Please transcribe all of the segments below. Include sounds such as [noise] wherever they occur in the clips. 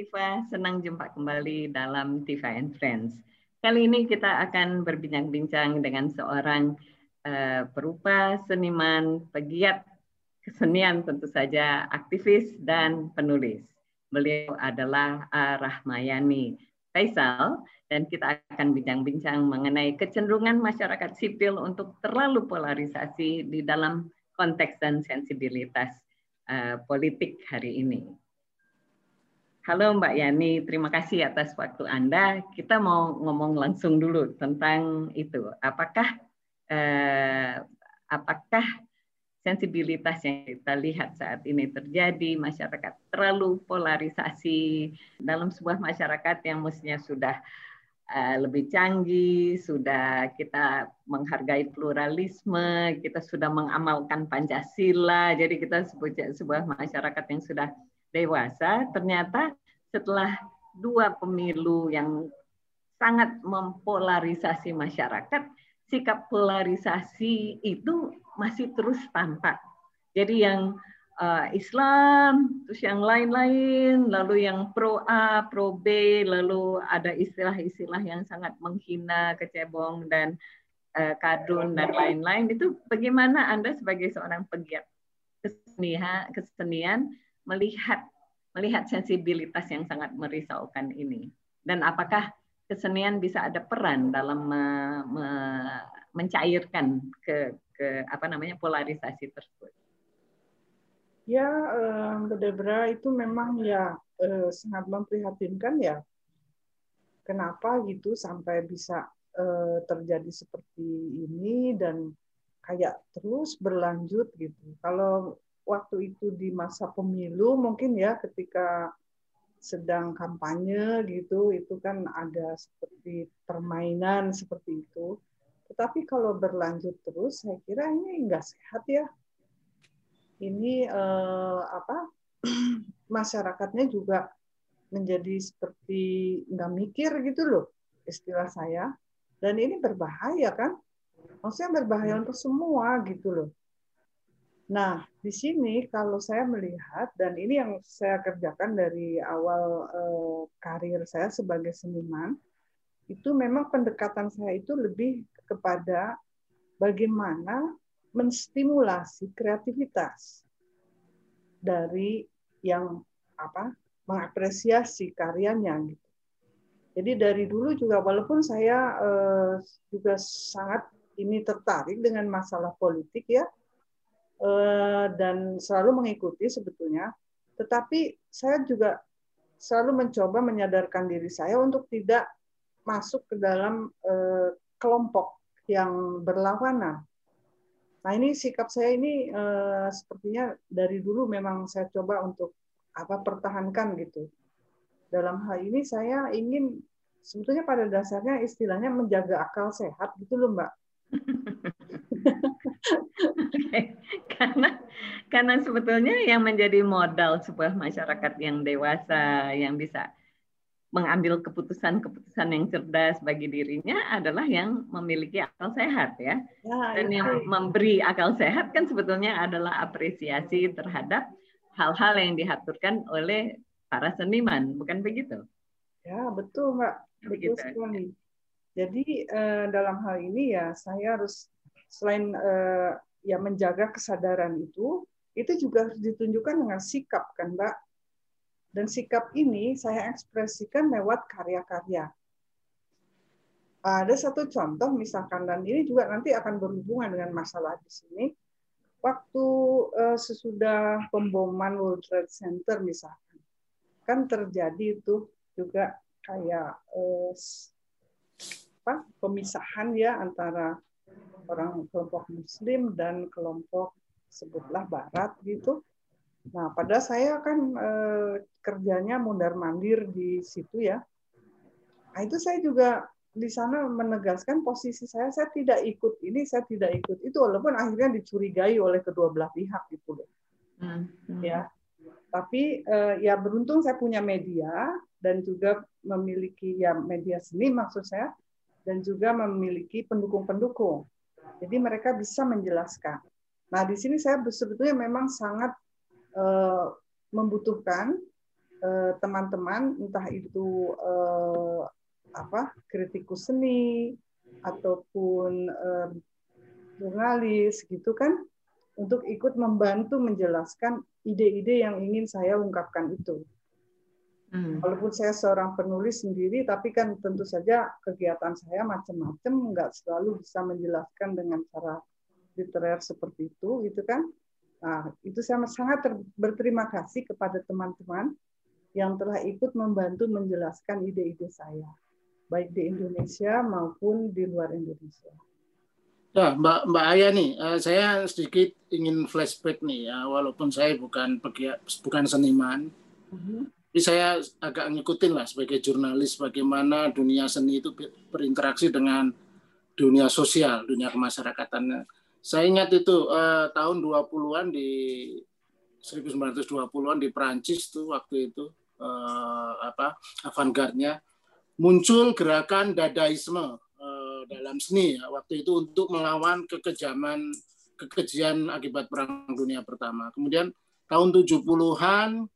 Tifa, senang jumpa kembali dalam Tifa and Friends. Kali ini kita akan berbincang-bincang dengan seorang uh, perupa, seniman, pegiat kesenian tentu saja, aktivis dan penulis. Beliau adalah A. Rahmayani Faisal dan kita akan bincang-bincang mengenai kecenderungan masyarakat sipil untuk terlalu polarisasi di dalam konteks dan sensibilitas uh, politik hari ini. Halo Mbak Yani, terima kasih atas waktu Anda. Kita mau ngomong langsung dulu tentang itu. Apakah eh, apakah sensibilitas yang kita lihat saat ini terjadi masyarakat terlalu polarisasi dalam sebuah masyarakat yang mestinya sudah uh, lebih canggih, sudah kita menghargai pluralisme, kita sudah mengamalkan Pancasila, jadi kita sebuah, sebuah masyarakat yang sudah dewasa, ternyata setelah dua pemilu yang sangat mempolarisasi masyarakat, sikap polarisasi itu masih terus tampak. Jadi yang uh, Islam, terus yang lain-lain, lalu yang pro A, pro B, lalu ada istilah-istilah yang sangat menghina, kecebong dan uh, kadun dan lain-lain. Itu bagaimana Anda sebagai seorang pegiat kesenian, kesenian melihat melihat sensibilitas yang sangat merisaukan ini dan apakah kesenian bisa ada peran dalam me, me, mencairkan ke ke apa namanya polarisasi tersebut. Ya, eh, Debra itu memang ya eh, sangat memprihatinkan ya. Kenapa gitu sampai bisa eh, terjadi seperti ini dan kayak terus berlanjut gitu. Kalau waktu itu di masa pemilu mungkin ya ketika sedang kampanye gitu itu kan ada seperti permainan seperti itu. Tetapi kalau berlanjut terus saya kira ini enggak sehat ya. Ini eh, apa [clears throat] masyarakatnya juga menjadi seperti nggak mikir gitu loh istilah saya. Dan ini berbahaya kan? Maksudnya berbahaya untuk semua gitu loh Nah, di sini kalau saya melihat dan ini yang saya kerjakan dari awal eh, karir saya sebagai seniman, itu memang pendekatan saya itu lebih kepada bagaimana menstimulasi kreativitas dari yang apa mengapresiasi karyanya gitu. Jadi dari dulu juga walaupun saya eh, juga sangat ini tertarik dengan masalah politik ya, dan selalu mengikuti sebetulnya. Tetapi saya juga selalu mencoba menyadarkan diri saya untuk tidak masuk ke dalam eh, kelompok yang berlawanan. Nah ini sikap saya ini eh, sepertinya dari dulu memang saya coba untuk apa pertahankan gitu. Dalam hal ini saya ingin sebetulnya pada dasarnya istilahnya menjaga akal sehat gitu loh Mbak. [laughs] karena karena sebetulnya yang menjadi modal sebuah masyarakat yang dewasa yang bisa mengambil keputusan-keputusan yang cerdas bagi dirinya adalah yang memiliki akal sehat ya. ya Dan yang memberi akal sehat kan sebetulnya adalah apresiasi terhadap hal-hal yang diaturkan oleh para seniman, bukan begitu? Ya, betul, Mbak. Betul sekali. Jadi eh, dalam hal ini ya saya harus selain eh, ya menjaga kesadaran itu, itu juga harus ditunjukkan dengan sikap kan Mbak. Dan sikap ini saya ekspresikan lewat karya-karya. Ada satu contoh misalkan dan ini juga nanti akan berhubungan dengan masalah di sini. Waktu uh, sesudah pemboman World Trade Center misalkan, kan terjadi itu juga kayak uh, apa pemisahan ya antara orang kelompok Muslim dan kelompok sebutlah Barat gitu. Nah, pada saya kan eh, kerjanya mundar mandir di situ ya. Nah, itu saya juga di sana menegaskan posisi saya, saya tidak ikut ini, saya tidak ikut itu, walaupun akhirnya dicurigai oleh kedua belah pihak gitu loh. Hmm. Ya, tapi eh, ya beruntung saya punya media dan juga memiliki ya media seni maksud saya dan juga memiliki pendukung-pendukung. Jadi mereka bisa menjelaskan. Nah, di sini saya sebetulnya memang sangat uh, membutuhkan eh, teman-teman entah itu eh, apa kritikus seni ataupun jurnalis gitu kan untuk ikut membantu menjelaskan ide-ide yang ingin saya ungkapkan itu. Hmm. Walaupun saya seorang penulis sendiri, tapi kan tentu saja kegiatan saya macam-macam, nggak selalu bisa menjelaskan dengan cara literer seperti itu, gitu kan? Nah, itu saya sangat berterima kasih kepada teman-teman yang telah ikut membantu menjelaskan ide-ide saya, baik di Indonesia maupun di luar Indonesia. Ya, Mbak Mbak Aya nih, uh, saya sedikit ingin flashback nih ya, walaupun saya bukan pegiat, bukan seniman, uh-huh. Tapi saya agak ngikutin lah sebagai jurnalis bagaimana dunia seni itu berinteraksi dengan dunia sosial, dunia kemasyarakatan. Saya ingat itu uh, tahun 20-an di 1920-an di Prancis tuh waktu itu uh, apa avant-garde-nya muncul gerakan dadaisme dalam seni ya, waktu itu untuk melawan kekejaman kekejian akibat Perang Dunia Pertama. Kemudian tahun 70-an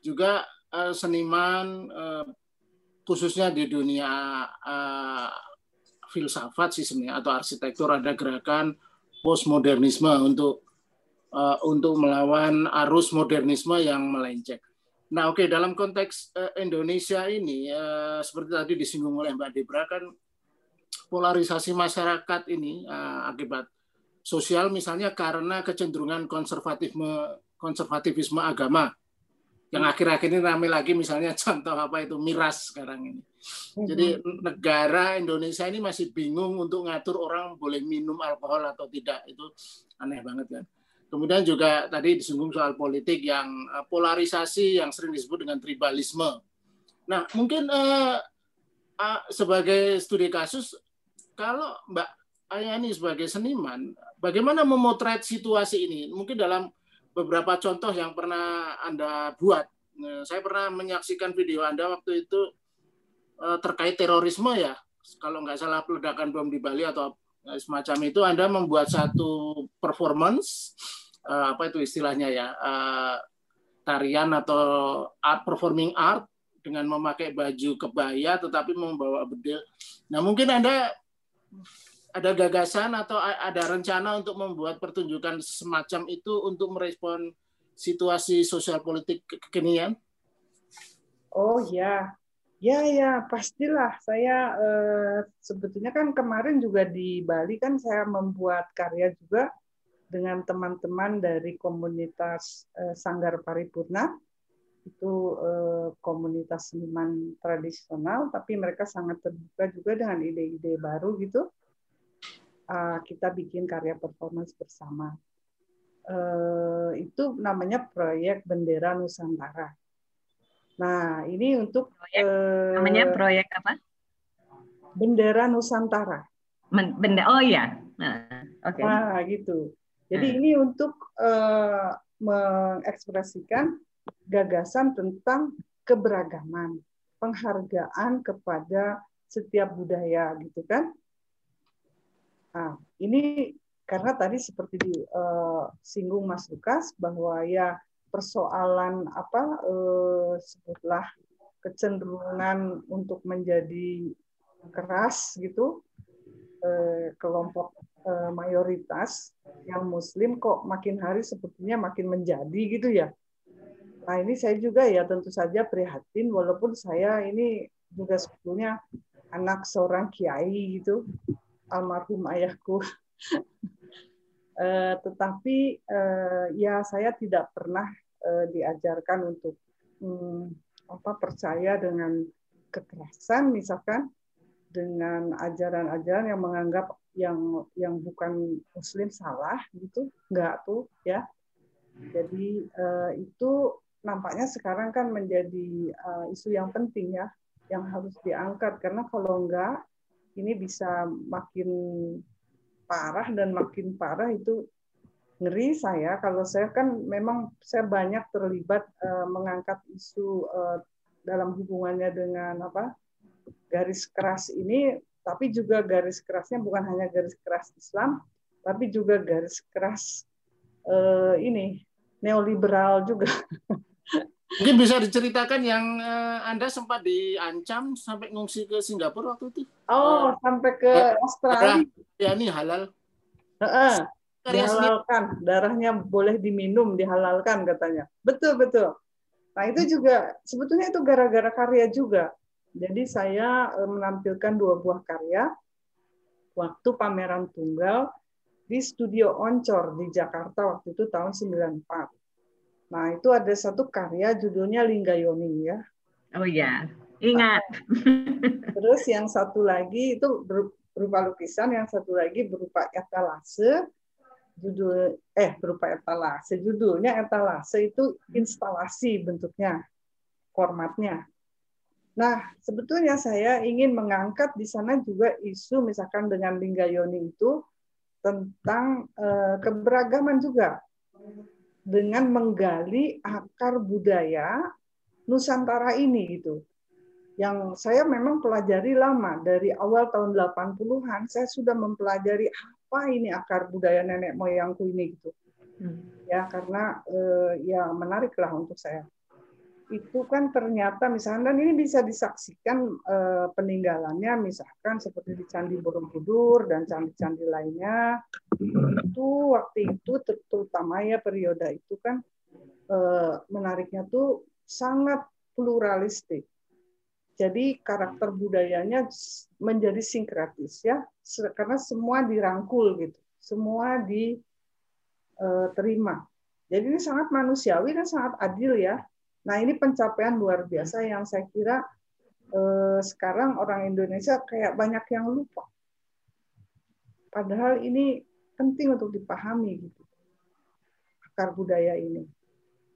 juga uh, seniman uh, khususnya di dunia uh, filsafat sih sebenarnya atau arsitektur ada gerakan postmodernisme untuk uh, untuk melawan arus modernisme yang melenceng. Nah, oke okay, dalam konteks uh, Indonesia ini uh, seperti tadi disinggung oleh Mbak Debra kan polarisasi masyarakat ini uh, akibat sosial misalnya karena kecenderungan konservatisme konservatifisme agama yang akhir-akhir ini ramai lagi misalnya [laughs] contoh apa itu miras sekarang ini. Jadi negara Indonesia ini masih bingung untuk ngatur orang boleh minum alkohol atau tidak itu aneh banget kan. Kemudian juga tadi disinggung soal politik yang eh, polarisasi yang sering disebut dengan tribalisme. Nah mungkin uh, uh, sebagai studi kasus kalau Mbak Ayani sebagai seniman, bagaimana memotret situasi ini? Mungkin dalam beberapa contoh yang pernah Anda buat. Nah, saya pernah menyaksikan video Anda waktu itu eh, terkait terorisme ya. Kalau nggak salah peledakan bom di Bali atau eh, semacam itu, Anda membuat satu performance, eh, apa itu istilahnya ya, tarian atau art performing art dengan memakai baju kebaya tetapi membawa bedil. Nah mungkin Anda ada gagasan atau ada rencana untuk membuat pertunjukan semacam itu untuk merespon situasi sosial politik kekinian? Oh ya, ya ya pastilah. Saya eh, sebetulnya kan kemarin juga di Bali kan saya membuat karya juga dengan teman-teman dari komunitas eh, Sanggar Paripurna itu eh, komunitas seniman tradisional, tapi mereka sangat terbuka juga dengan ide-ide baru gitu. Uh, kita bikin karya performance bersama. Uh, itu namanya proyek Bendera Nusantara. Nah, ini untuk proyek, uh, namanya proyek apa? Bendera Nusantara. Benda oh ya. Nah, oke. Okay. Nah, gitu. Jadi hmm. ini untuk uh, mengekspresikan gagasan tentang keberagaman, penghargaan kepada setiap budaya gitu kan. Nah, ini karena tadi seperti disinggung uh, Mas Lukas bahwa ya persoalan apa uh, sebutlah kecenderungan untuk menjadi keras gitu uh, kelompok mayoritas yang muslim kok makin hari sepertinya makin menjadi gitu ya. Nah ini saya juga ya tentu saja prihatin walaupun saya ini juga sebetulnya anak seorang kiai gitu almarhum ayahku. uh, [laughs] tetapi uh, ya saya tidak pernah uh, diajarkan untuk um, apa percaya dengan kekerasan misalkan dengan ajaran-ajaran yang menganggap yang yang bukan muslim salah gitu. Enggak tuh ya. Jadi uh, itu nampaknya sekarang kan menjadi uh, isu yang penting ya, yang harus diangkat. Karena kalau enggak ini bisa makin parah dan makin parah itu ngeri saya. Kalau saya kan memang saya banyak terlibat uh, mengangkat isu uh, dalam hubungannya dengan apa garis keras ini tapi juga garis kerasnya bukan hanya garis keras Islam tapi juga garis keras uh, ini neoliberal juga [laughs] Mungkin bisa diceritakan yang uh, Anda sempat diancam sampai ngungsi ke Singapura waktu itu. Oh, uh, sampai ke Australia. Ya, ini halal. Uh -uh. Dihalalkan, darahnya boleh diminum, dihalalkan katanya. Betul, betul. Nah, itu juga sebetulnya itu gara-gara karya juga. Jadi saya uh, menampilkan dua buah karya waktu pameran tunggal di Studio Oncor di Jakarta waktu itu tahun 94 Nah, itu ada satu karya judulnya Linggayoni ya. Oh ya, ingat. [laughs] Terus yang satu lagi itu berupa lukisan, yang satu lagi berupa etalase. Judul eh berupa etalase. Judulnya etalase itu instalasi bentuknya, formatnya. Nah, sebetulnya saya ingin mengangkat di sana juga isu misalkan dengan Linggayoni itu tentang eh, keberagaman juga dengan menggali akar budaya Nusantara ini gitu. Yang saya memang pelajari lama dari awal tahun 80-an saya sudah mempelajari apa ini akar budaya nenek moyangku ini gitu. Hmm. Ya karena eh, ya menariklah untuk saya itu kan ternyata misalnya dan ini bisa disaksikan eh, peninggalannya misalkan seperti di Candi Borobudur dan candi-candi lainnya. Itu waktu itu terutama ya periode itu kan eh, menariknya tuh sangat pluralistik. Jadi karakter budayanya menjadi sinkretis ya karena semua dirangkul gitu semua diterima eh, jadi ini sangat manusiawi dan sangat adil ya Nah ini pencapaian luar biasa yang saya kira eh, sekarang orang Indonesia kayak banyak yang lupa. Padahal ini penting untuk dipahami gitu akar budaya ini.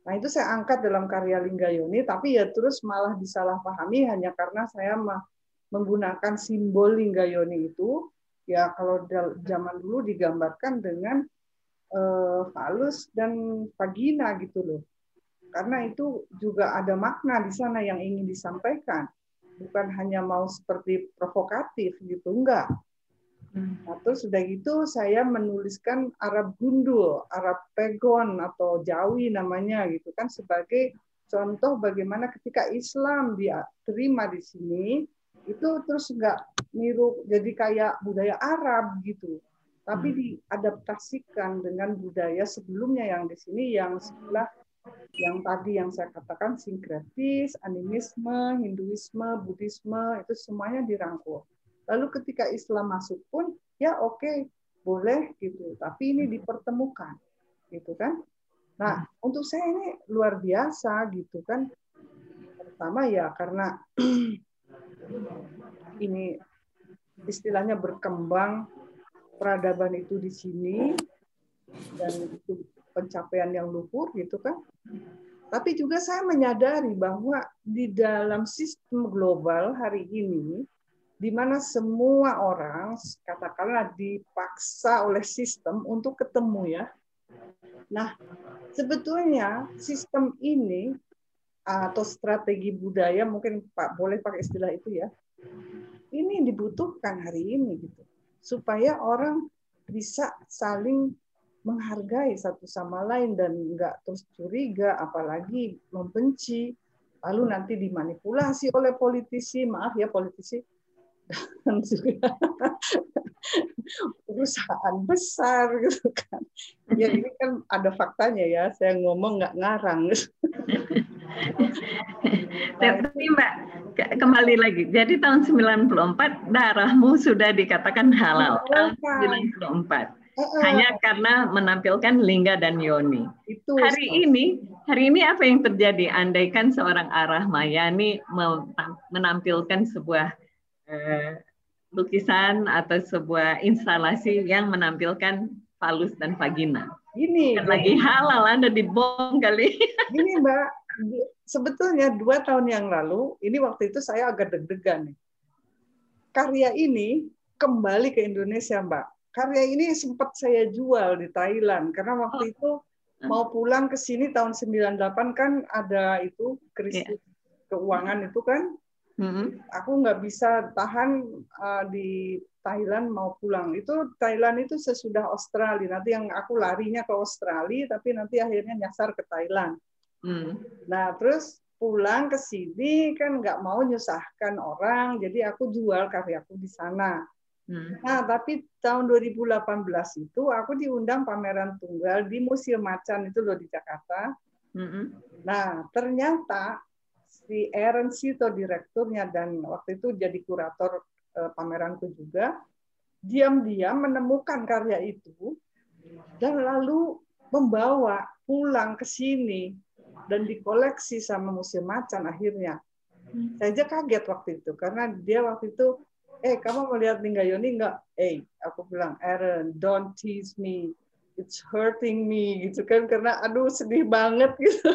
Nah itu saya angkat dalam karya Linggayoni, tapi ya terus malah disalahpahami hanya karena saya menggunakan simbol Linggayoni itu. Ya kalau zaman dulu digambarkan dengan uh, falus dan vagina gitu loh karena itu juga ada makna di sana yang ingin disampaikan bukan hanya mau seperti provokatif gitu enggak hmm. nah, terus sudah gitu saya menuliskan Arab gundul Arab pegon atau Jawi namanya gitu kan sebagai contoh bagaimana ketika Islam dia terima di sini itu terus enggak niru jadi kayak budaya Arab gitu tapi hmm. diadaptasikan dengan budaya sebelumnya yang di sini yang sebelah yang tadi yang saya katakan sinkretis, animisme, Hinduisme, Buddhisme itu semuanya dirangkul. Lalu ketika Islam masuk pun ya oke okay, boleh gitu, tapi ini dipertemukan gitu kan. Nah untuk saya ini luar biasa gitu kan. Pertama ya karena [clears throat] ini istilahnya berkembang peradaban itu di sini dan itu pencapaian yang luhur gitu kan. Tapi juga saya menyadari bahwa di dalam sistem global hari ini di mana semua orang katakanlah dipaksa oleh sistem untuk ketemu ya. Nah, sebetulnya sistem ini atau strategi budaya mungkin Pak boleh pakai istilah itu ya. Ini dibutuhkan hari ini gitu. Supaya orang bisa saling menghargai satu sama lain dan nggak terus curiga, apalagi membenci, lalu nanti dimanipulasi oleh politisi, maaf ya politisi, dan juga [laughs] perusahaan besar gitu kan. Ya ini kan ada faktanya ya, saya ngomong nggak ngarang. [laughs] Tapi Mbak, kembali lagi. Jadi tahun 94 darahmu sudah dikatakan halal. Tahun 94 hanya karena menampilkan lingga dan yoni. Itu hari so. ini, hari ini apa yang terjadi? Andaikan seorang Arah Mayani menampilkan sebuah uh, lukisan atau sebuah instalasi yang menampilkan falus dan vagina. Ini lagi halal Anda dibom kali. [laughs] Ini Mbak, sebetulnya dua tahun yang lalu, ini waktu itu saya agak deg-degan nih. Karya ini kembali ke Indonesia, Mbak karya ini sempat saya jual di Thailand karena waktu oh. itu mau pulang ke sini tahun 98 kan ada itu krisis yeah. keuangan itu kan mm-hmm. aku nggak bisa tahan uh, di Thailand mau pulang itu Thailand itu sesudah Australia nanti yang aku larinya ke Australia tapi nanti akhirnya nyasar ke Thailand Hmm. Nah, terus pulang ke sini kan nggak mau nyusahkan orang, jadi aku jual karyaku di sana. Hmm. Nah, tapi tahun 2018 itu aku diundang pameran tunggal di Museum Macan itu loh di Jakarta. Hmm. Nah, ternyata si Aaron Sito direkturnya dan waktu itu jadi kurator eh, pameranku juga, diam-diam menemukan karya itu dan lalu membawa pulang ke sini dan dikoleksi sama Museum Macan akhirnya. Hmm. Saya aja kaget waktu itu karena dia waktu itu, eh kamu melihat Yoni nggak? Eh, aku bilang, Aaron, don't tease me, it's hurting me gitu kan karena aduh sedih banget gitu.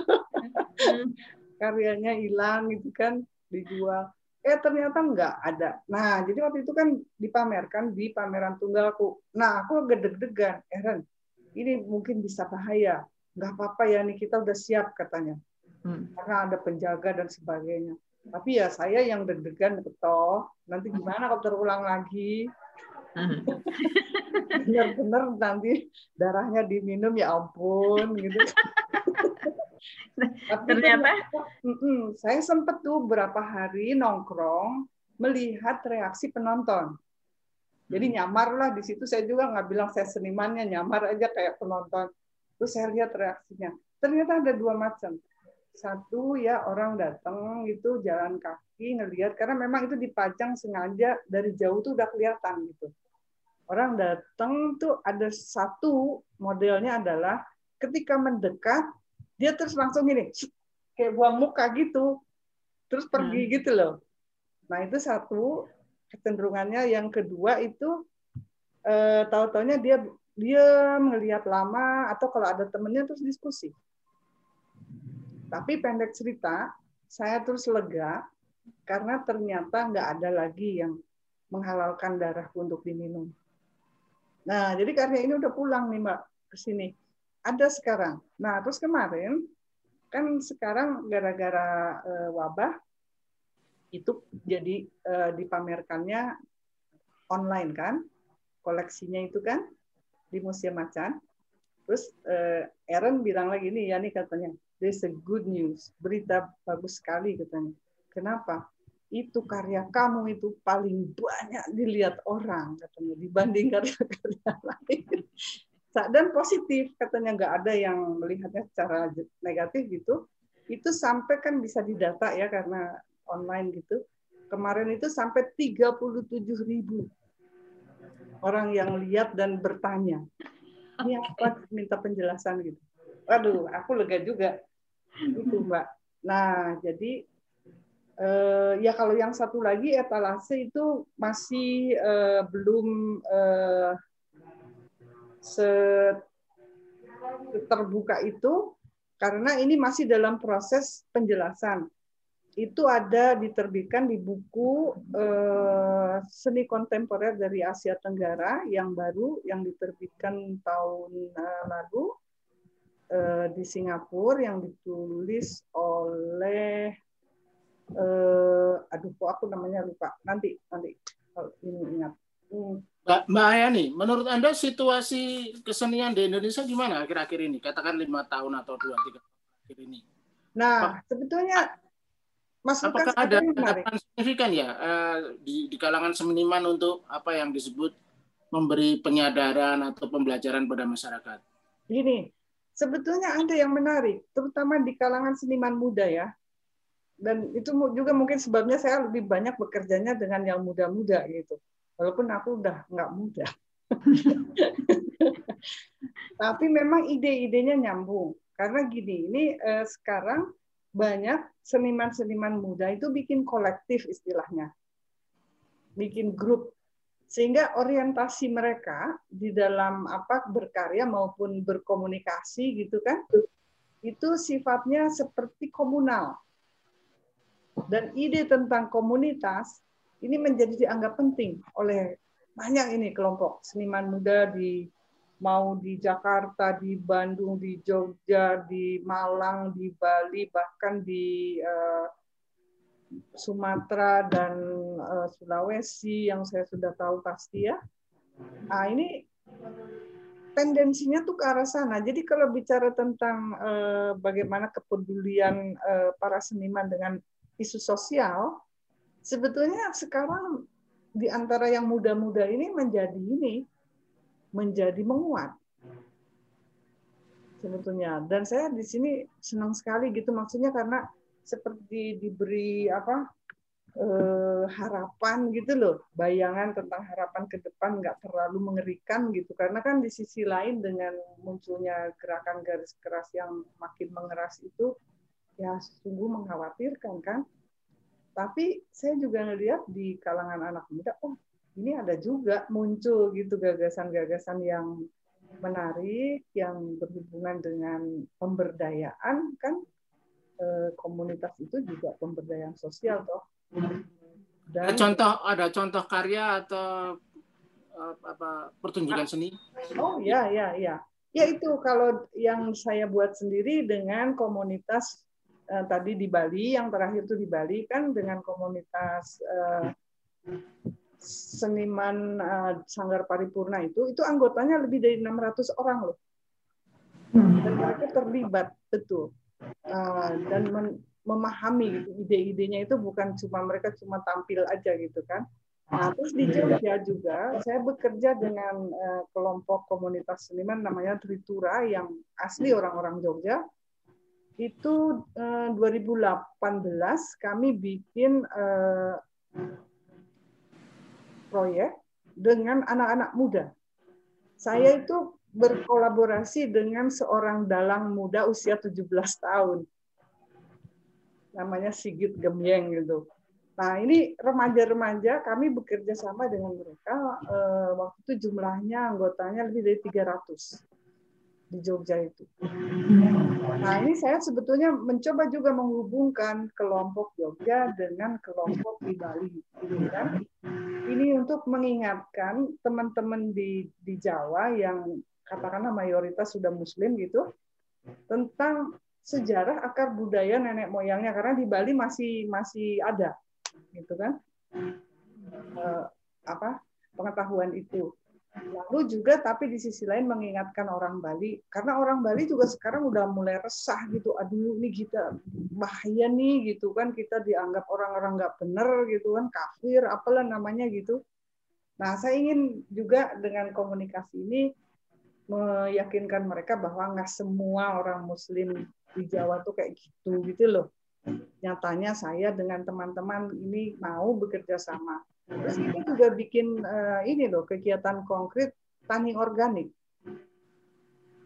[laughs] Karyanya hilang gitu kan dijual. Eh ternyata nggak ada. Nah jadi waktu itu kan dipamerkan di pameran tunggalku. Nah aku gede-degan, Aaron, ini mungkin bisa bahaya nggak apa-apa ya nih kita udah siap katanya hmm. karena ada penjaga dan sebagainya tapi ya saya yang deg-degan toh nanti gimana kalau terulang lagi? [laughs] Benar-benar nanti darahnya diminum ya ampun gitu. Tapi ternyata? kan, saya sempat tuh berapa hari nongkrong melihat reaksi penonton. Jadi hmm. nyamar lah di situ. Saya juga nggak bilang saya senimannya nyamar aja kayak penonton. Terus saya lihat reaksinya. Ternyata ada dua macam. Satu ya orang datang gitu jalan kaki ngelihat karena memang itu dipajang sengaja dari jauh tuh udah kelihatan gitu. Orang datang tuh ada satu modelnya adalah ketika mendekat dia terus langsung gini kayak buang muka gitu. Terus pergi hmm. gitu loh. Nah, itu satu kecenderungannya yang kedua itu eh, tahu-taunya dia dia melihat lama atau kalau ada temennya terus diskusi. Tapi pendek cerita, saya terus lega karena ternyata nggak ada lagi yang menghalalkan darah untuk diminum. Nah, jadi karena ini udah pulang nih Mbak ke sini. Ada sekarang. Nah, terus kemarin kan sekarang gara-gara uh, wabah itu jadi uh, dipamerkannya online kan, koleksinya itu kan di Museum Macan. Terus uh, Aaron bilang lagi nih, ya nih katanya, there's a good news, berita bagus sekali katanya. Kenapa? Itu karya kamu itu paling banyak dilihat orang katanya dibanding karya-karya [laughs] lain. Dan positif katanya nggak ada yang melihatnya secara negatif gitu. Itu sampai kan bisa didata ya karena online gitu. Kemarin itu sampai 37 ribu orang yang lihat dan bertanya. Ini apa minta penjelasan gitu. Waduh, aku lega juga. [laughs] Itu, Mbak. Nah, jadi eh, ya kalau yang satu lagi etalase itu masih eh, belum eh, terbuka itu karena ini masih dalam proses penjelasan itu ada diterbitkan di buku eh, seni kontemporer dari Asia Tenggara yang baru yang diterbitkan tahun eh, lalu eh, di Singapura yang ditulis oleh eh, aduh kok aku namanya lupa nanti nanti kalau ini ingat hmm. Mbak, Mbak Ayani, menurut Anda situasi kesenian di Indonesia gimana akhir-akhir ini? Katakan lima tahun atau dua tiga akhir ini. Nah, sebetulnya Masukan Apakah ada harapan signifikan ya uh, di, di kalangan seniman untuk apa yang disebut memberi penyadaran atau pembelajaran pada masyarakat? Gini, sebetulnya ada yang menarik, terutama di kalangan seniman muda ya. Dan itu juga mungkin sebabnya saya lebih banyak bekerjanya dengan yang muda-muda gitu. Walaupun aku udah nggak muda. [laughs] Tapi memang ide-idenya nyambung. Karena gini, ini eh, sekarang banyak seniman-seniman muda itu bikin kolektif istilahnya. Bikin grup sehingga orientasi mereka di dalam apa berkarya maupun berkomunikasi gitu kan itu sifatnya seperti komunal. Dan ide tentang komunitas ini menjadi dianggap penting oleh banyak ini kelompok seniman muda di mau di Jakarta, di Bandung, di Jogja, di Malang, di Bali, bahkan di uh, Sumatera dan uh, Sulawesi yang saya sudah tahu pasti ya. Nah ini tendensinya tuh ke arah sana. Jadi kalau bicara tentang uh, bagaimana kepedulian uh, para seniman dengan isu sosial, sebetulnya sekarang di antara yang muda-muda ini menjadi ini menjadi menguat sebetulnya. Dan saya di sini senang sekali gitu maksudnya karena seperti diberi apa eh, harapan gitu loh, bayangan tentang harapan ke depan nggak terlalu mengerikan gitu. Karena kan di sisi lain dengan munculnya gerakan garis keras yang makin mengeras itu, ya sungguh mengkhawatirkan kan. Tapi saya juga ngelihat di kalangan anak muda, oh ini ada juga muncul gitu gagasan-gagasan yang menarik, yang berhubungan dengan pemberdayaan kan eh, komunitas itu juga pemberdayaan sosial toh dan, ada contoh ada contoh karya atau apa pertunjukan seni? Oh ya ya ya. Ya itu kalau yang saya buat sendiri dengan komunitas eh, tadi di Bali, yang terakhir itu di Bali kan dengan komunitas eh, seniman eh, Sanggar Paripurna itu, itu anggotanya lebih dari 600 orang loh. Dan mereka terlibat betul. Uh, dan memahami gitu ide-idenya itu bukan cuma mereka cuma tampil aja gitu kan. Nah, terus di Jogja juga saya bekerja dengan uh, kelompok komunitas seniman namanya Tritura yang asli orang-orang Jogja. Itu uh, 2018 kami bikin uh, proyek dengan anak-anak muda. Saya itu berkolaborasi dengan seorang dalang muda usia 17 tahun namanya Sigit Gemyeng gitu. Nah ini remaja-remaja kami bekerja sama dengan mereka eh, waktu itu jumlahnya anggotanya lebih dari 300 di Jogja itu. Nah ini saya sebetulnya mencoba juga menghubungkan kelompok Jogja dengan kelompok di Bali, gitu kan? Ini untuk mengingatkan teman-teman di di Jawa yang katakanlah mayoritas sudah Muslim gitu tentang sejarah akar budaya nenek moyangnya karena di Bali masih masih ada gitu kan? Eh, apa pengetahuan itu. Lalu juga tapi di sisi lain mengingatkan orang Bali karena orang Bali juga sekarang udah mulai resah gitu aduh ini kita bahaya nih gitu kan? Kita dianggap orang-orang nggak bener gitu kan? Kafir apalah namanya gitu. Nah saya ingin juga dengan komunikasi ini meyakinkan mereka bahwa nggak semua orang Muslim di Jawa tuh kayak gitu gitu loh. Nyatanya saya dengan teman-teman ini mau bekerja sama. Terus ini juga bikin uh, ini loh kegiatan konkret tani organik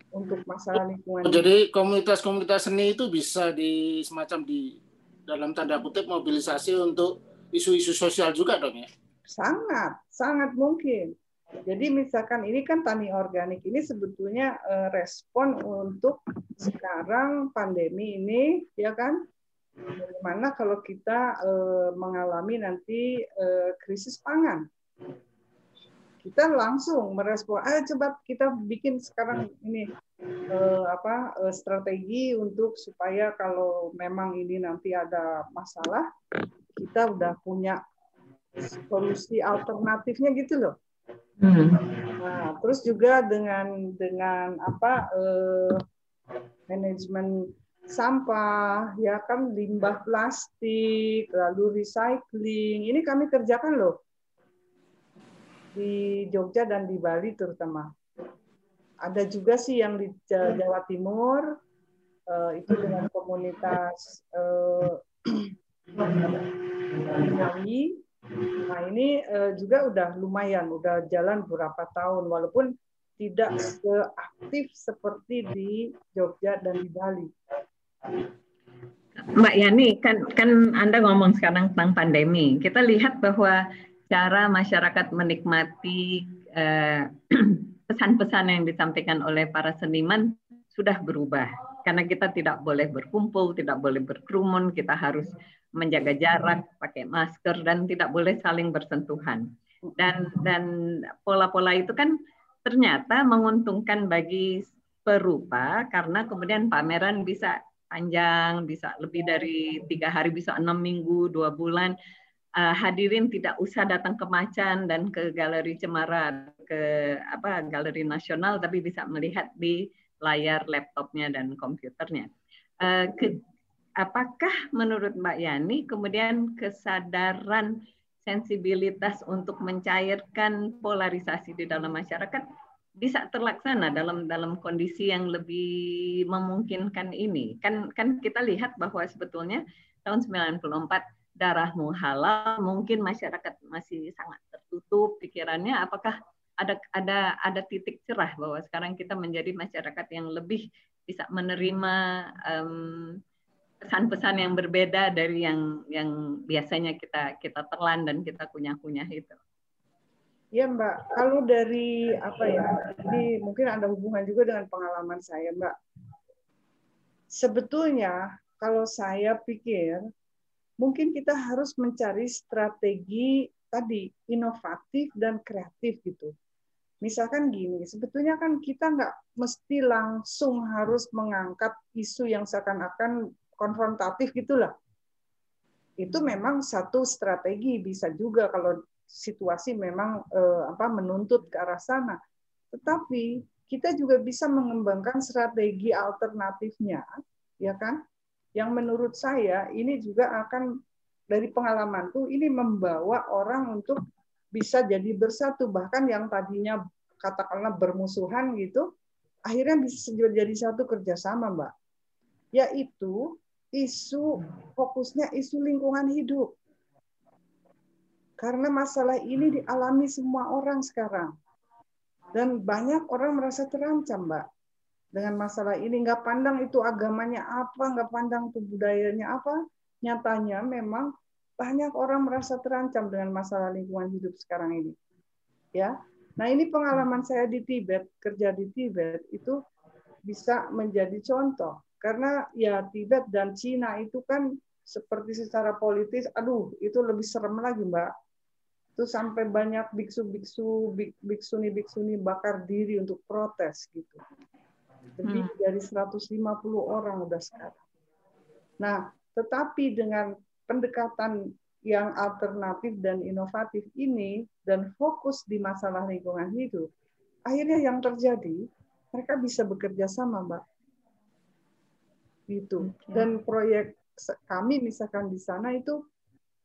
untuk masalah lingkungan. Oh, jadi komunitas-komunitas seni itu bisa di semacam di dalam tanda kutip mobilisasi untuk isu-isu sosial juga dong ya? Sangat, sangat mungkin. Jadi misalkan ini kan tani organik ini sebetulnya eh, respon untuk sekarang pandemi ini ya kan bagaimana kalau kita eh, mengalami nanti eh, krisis pangan. Kita langsung merespon, ayo coba kita bikin sekarang ini apa strategi untuk supaya kalau memang ini nanti ada masalah kita udah punya solusi alternatifnya gitu loh Hmm. Nah, terus juga dengan dengan apa eh, manajemen sampah, ya kan limbah plastik, lalu recycling. Ini kami kerjakan loh di Jogja dan di Bali terutama. Ada juga sih yang di Jawa Timur eh, itu dengan komunitas eh, [clears throat] Nah ini uh, juga udah lumayan, udah jalan beberapa tahun, walaupun tidak seaktif seperti di Jogja dan di Bali. Mbak Yani, kan kan Anda ngomong sekarang tentang pandemi. Kita lihat bahwa cara masyarakat menikmati eh, [clears throat] pesan-pesan yang disampaikan oleh para seniman sudah berubah. Karena kita tidak boleh berkumpul, tidak boleh berkerumun, kita harus menjaga jarak, pakai masker dan tidak boleh saling bersentuhan. Dan dan pola-pola itu kan ternyata menguntungkan bagi perupa karena kemudian pameran bisa panjang, bisa lebih dari tiga hari, bisa enam minggu, dua bulan. Uh, hadirin tidak usah datang ke Macan dan ke Galeri Cemara, ke apa galeri nasional tapi bisa melihat di layar laptopnya dan komputernya. Uh, ke, apakah menurut Mbak Yani kemudian kesadaran sensibilitas untuk mencairkan polarisasi di dalam masyarakat bisa terlaksana dalam dalam kondisi yang lebih memungkinkan ini. Kan kan kita lihat bahwa sebetulnya tahun 94 darahmu halal mungkin masyarakat masih sangat tertutup pikirannya apakah ada ada ada titik cerah bahwa sekarang kita menjadi masyarakat yang lebih bisa menerima um, pesan-pesan yang berbeda dari yang yang biasanya kita kita telan dan kita kunyah-kunyah itu. Ya Mbak, kalau dari apa ya, ini mungkin ada hubungan juga dengan pengalaman saya Mbak. Sebetulnya kalau saya pikir mungkin kita harus mencari strategi tadi inovatif dan kreatif gitu. Misalkan gini, sebetulnya kan kita nggak mesti langsung harus mengangkat isu yang seakan-akan konfrontatif gitulah. Itu memang satu strategi bisa juga kalau situasi memang eh, apa menuntut ke arah sana. Tetapi kita juga bisa mengembangkan strategi alternatifnya, ya kan? Yang menurut saya ini juga akan dari pengalamanku ini membawa orang untuk bisa jadi bersatu bahkan yang tadinya katakanlah bermusuhan gitu akhirnya bisa jadi satu kerjasama mbak yaitu isu fokusnya isu lingkungan hidup. Karena masalah ini dialami semua orang sekarang. Dan banyak orang merasa terancam, Mbak. Dengan masalah ini, nggak pandang itu agamanya apa, nggak pandang itu budayanya apa. Nyatanya memang banyak orang merasa terancam dengan masalah lingkungan hidup sekarang ini. Ya, Nah ini pengalaman saya di Tibet, kerja di Tibet, itu bisa menjadi contoh karena ya Tibet dan Cina itu kan seperti secara politis, aduh itu lebih serem lagi mbak. Itu sampai banyak biksu-biksu, biksuni-biksuni bakar diri untuk protes gitu. Lebih hmm. dari 150 orang udah sekarang. Nah, tetapi dengan pendekatan yang alternatif dan inovatif ini dan fokus di masalah lingkungan hidup, akhirnya yang terjadi mereka bisa bekerja sama, Mbak gitu. Dan proyek kami misalkan di sana itu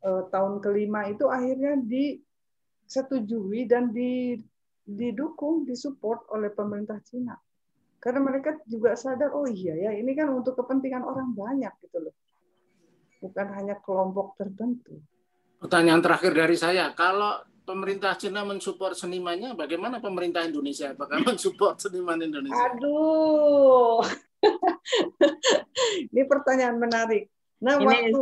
eh, tahun kelima itu akhirnya disetujui dan di, didukung, disupport oleh pemerintah Cina. Karena mereka juga sadar, oh iya ya, ini kan untuk kepentingan orang banyak gitu loh. Bukan hanya kelompok tertentu. Pertanyaan terakhir dari saya, kalau pemerintah Cina mensupport senimannya, bagaimana pemerintah Indonesia? Apakah [laughs] mensupport seniman Indonesia? Aduh, Ini pertanyaan menarik. Nah, Ini waktu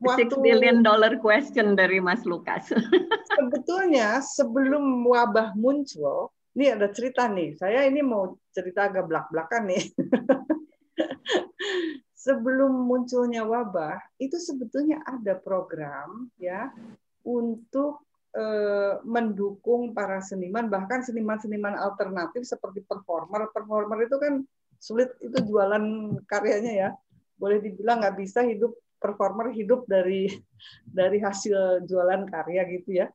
waktu billion dollar question dari Mas Lukas. [laughs] sebetulnya sebelum wabah muncul, ini ada cerita nih. Saya ini mau cerita agak belak-belakan nih. [laughs] sebelum munculnya wabah, itu sebetulnya ada program ya untuk eh, mendukung para seniman, bahkan seniman-seniman alternatif seperti performer. Performer itu kan sulit itu jualan karyanya ya. Boleh dibilang nggak bisa hidup performer hidup dari [laughs] dari hasil jualan karya gitu ya.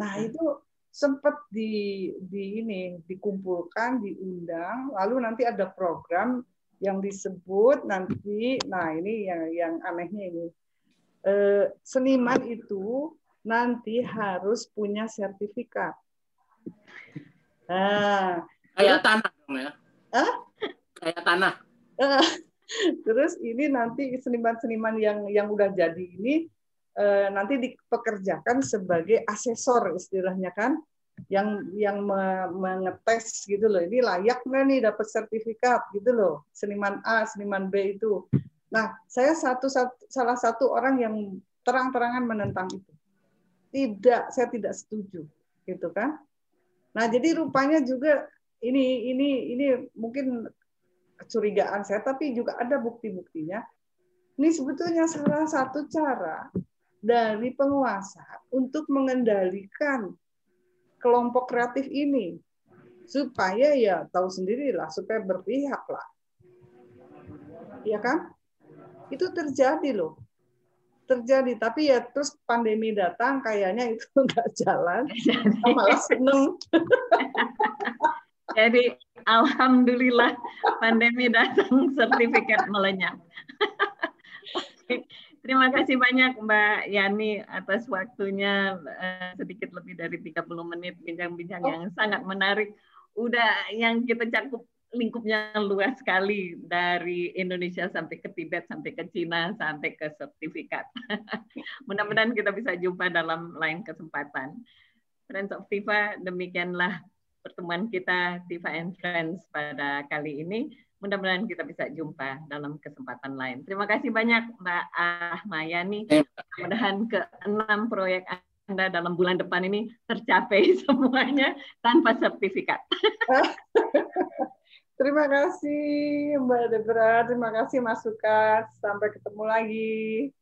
Nah hmm. itu sempat di di ini dikumpulkan, diundang, lalu nanti ada program yang disebut nanti, nah ini yang yang anehnya ini eh, seniman itu nanti harus punya sertifikat. Nah, kayak tanah dong ya? Hah? kayak tanah. Terus ini nanti seniman-seniman yang yang udah jadi ini eh, nanti dipekerjakan sebagai asesor istilahnya kan, yang yang mengetes gitu loh. Ini layak nggak nih dapat sertifikat gitu loh. Seniman A, seniman B itu. Nah, saya satu, satu salah satu orang yang terang-terangan menentang itu. Tidak, saya tidak setuju, gitu kan. Nah, jadi rupanya juga ini ini ini mungkin kecurigaan saya, tapi juga ada bukti-buktinya. Ini sebetulnya salah satu cara dari penguasa untuk mengendalikan kelompok kreatif ini supaya ya tahu sendirilah supaya berpihak lah ya kan itu terjadi loh terjadi. Tapi ya terus pandemi datang, kayaknya itu [laughs] nggak jalan. Malah seneng. [laughs] Jadi alhamdulillah pandemi datang, sertifikat melenyap. Terima kasih banyak Mbak Yani atas waktunya uh, sedikit lebih dari 30 menit bincang-bincang yang sangat menarik. Udah yang kita cakup lingkupnya luas sekali dari Indonesia sampai ke Tibet, sampai ke Cina, sampai ke sertifikat. [laughs] Mudah-mudahan kita bisa jumpa dalam lain kesempatan. Friends of Tifa, demikianlah pertemuan kita Tifa and Friends pada kali ini. Mudah-mudahan kita bisa jumpa dalam kesempatan lain. Terima kasih banyak Mbak Ahmayani. Mudah-mudahan ke enam proyek Anda dalam bulan depan ini tercapai [laughs] semuanya tanpa sertifikat. [laughs] Terima kasih Mbak Debra, terima kasih masukan. Sampai ketemu lagi.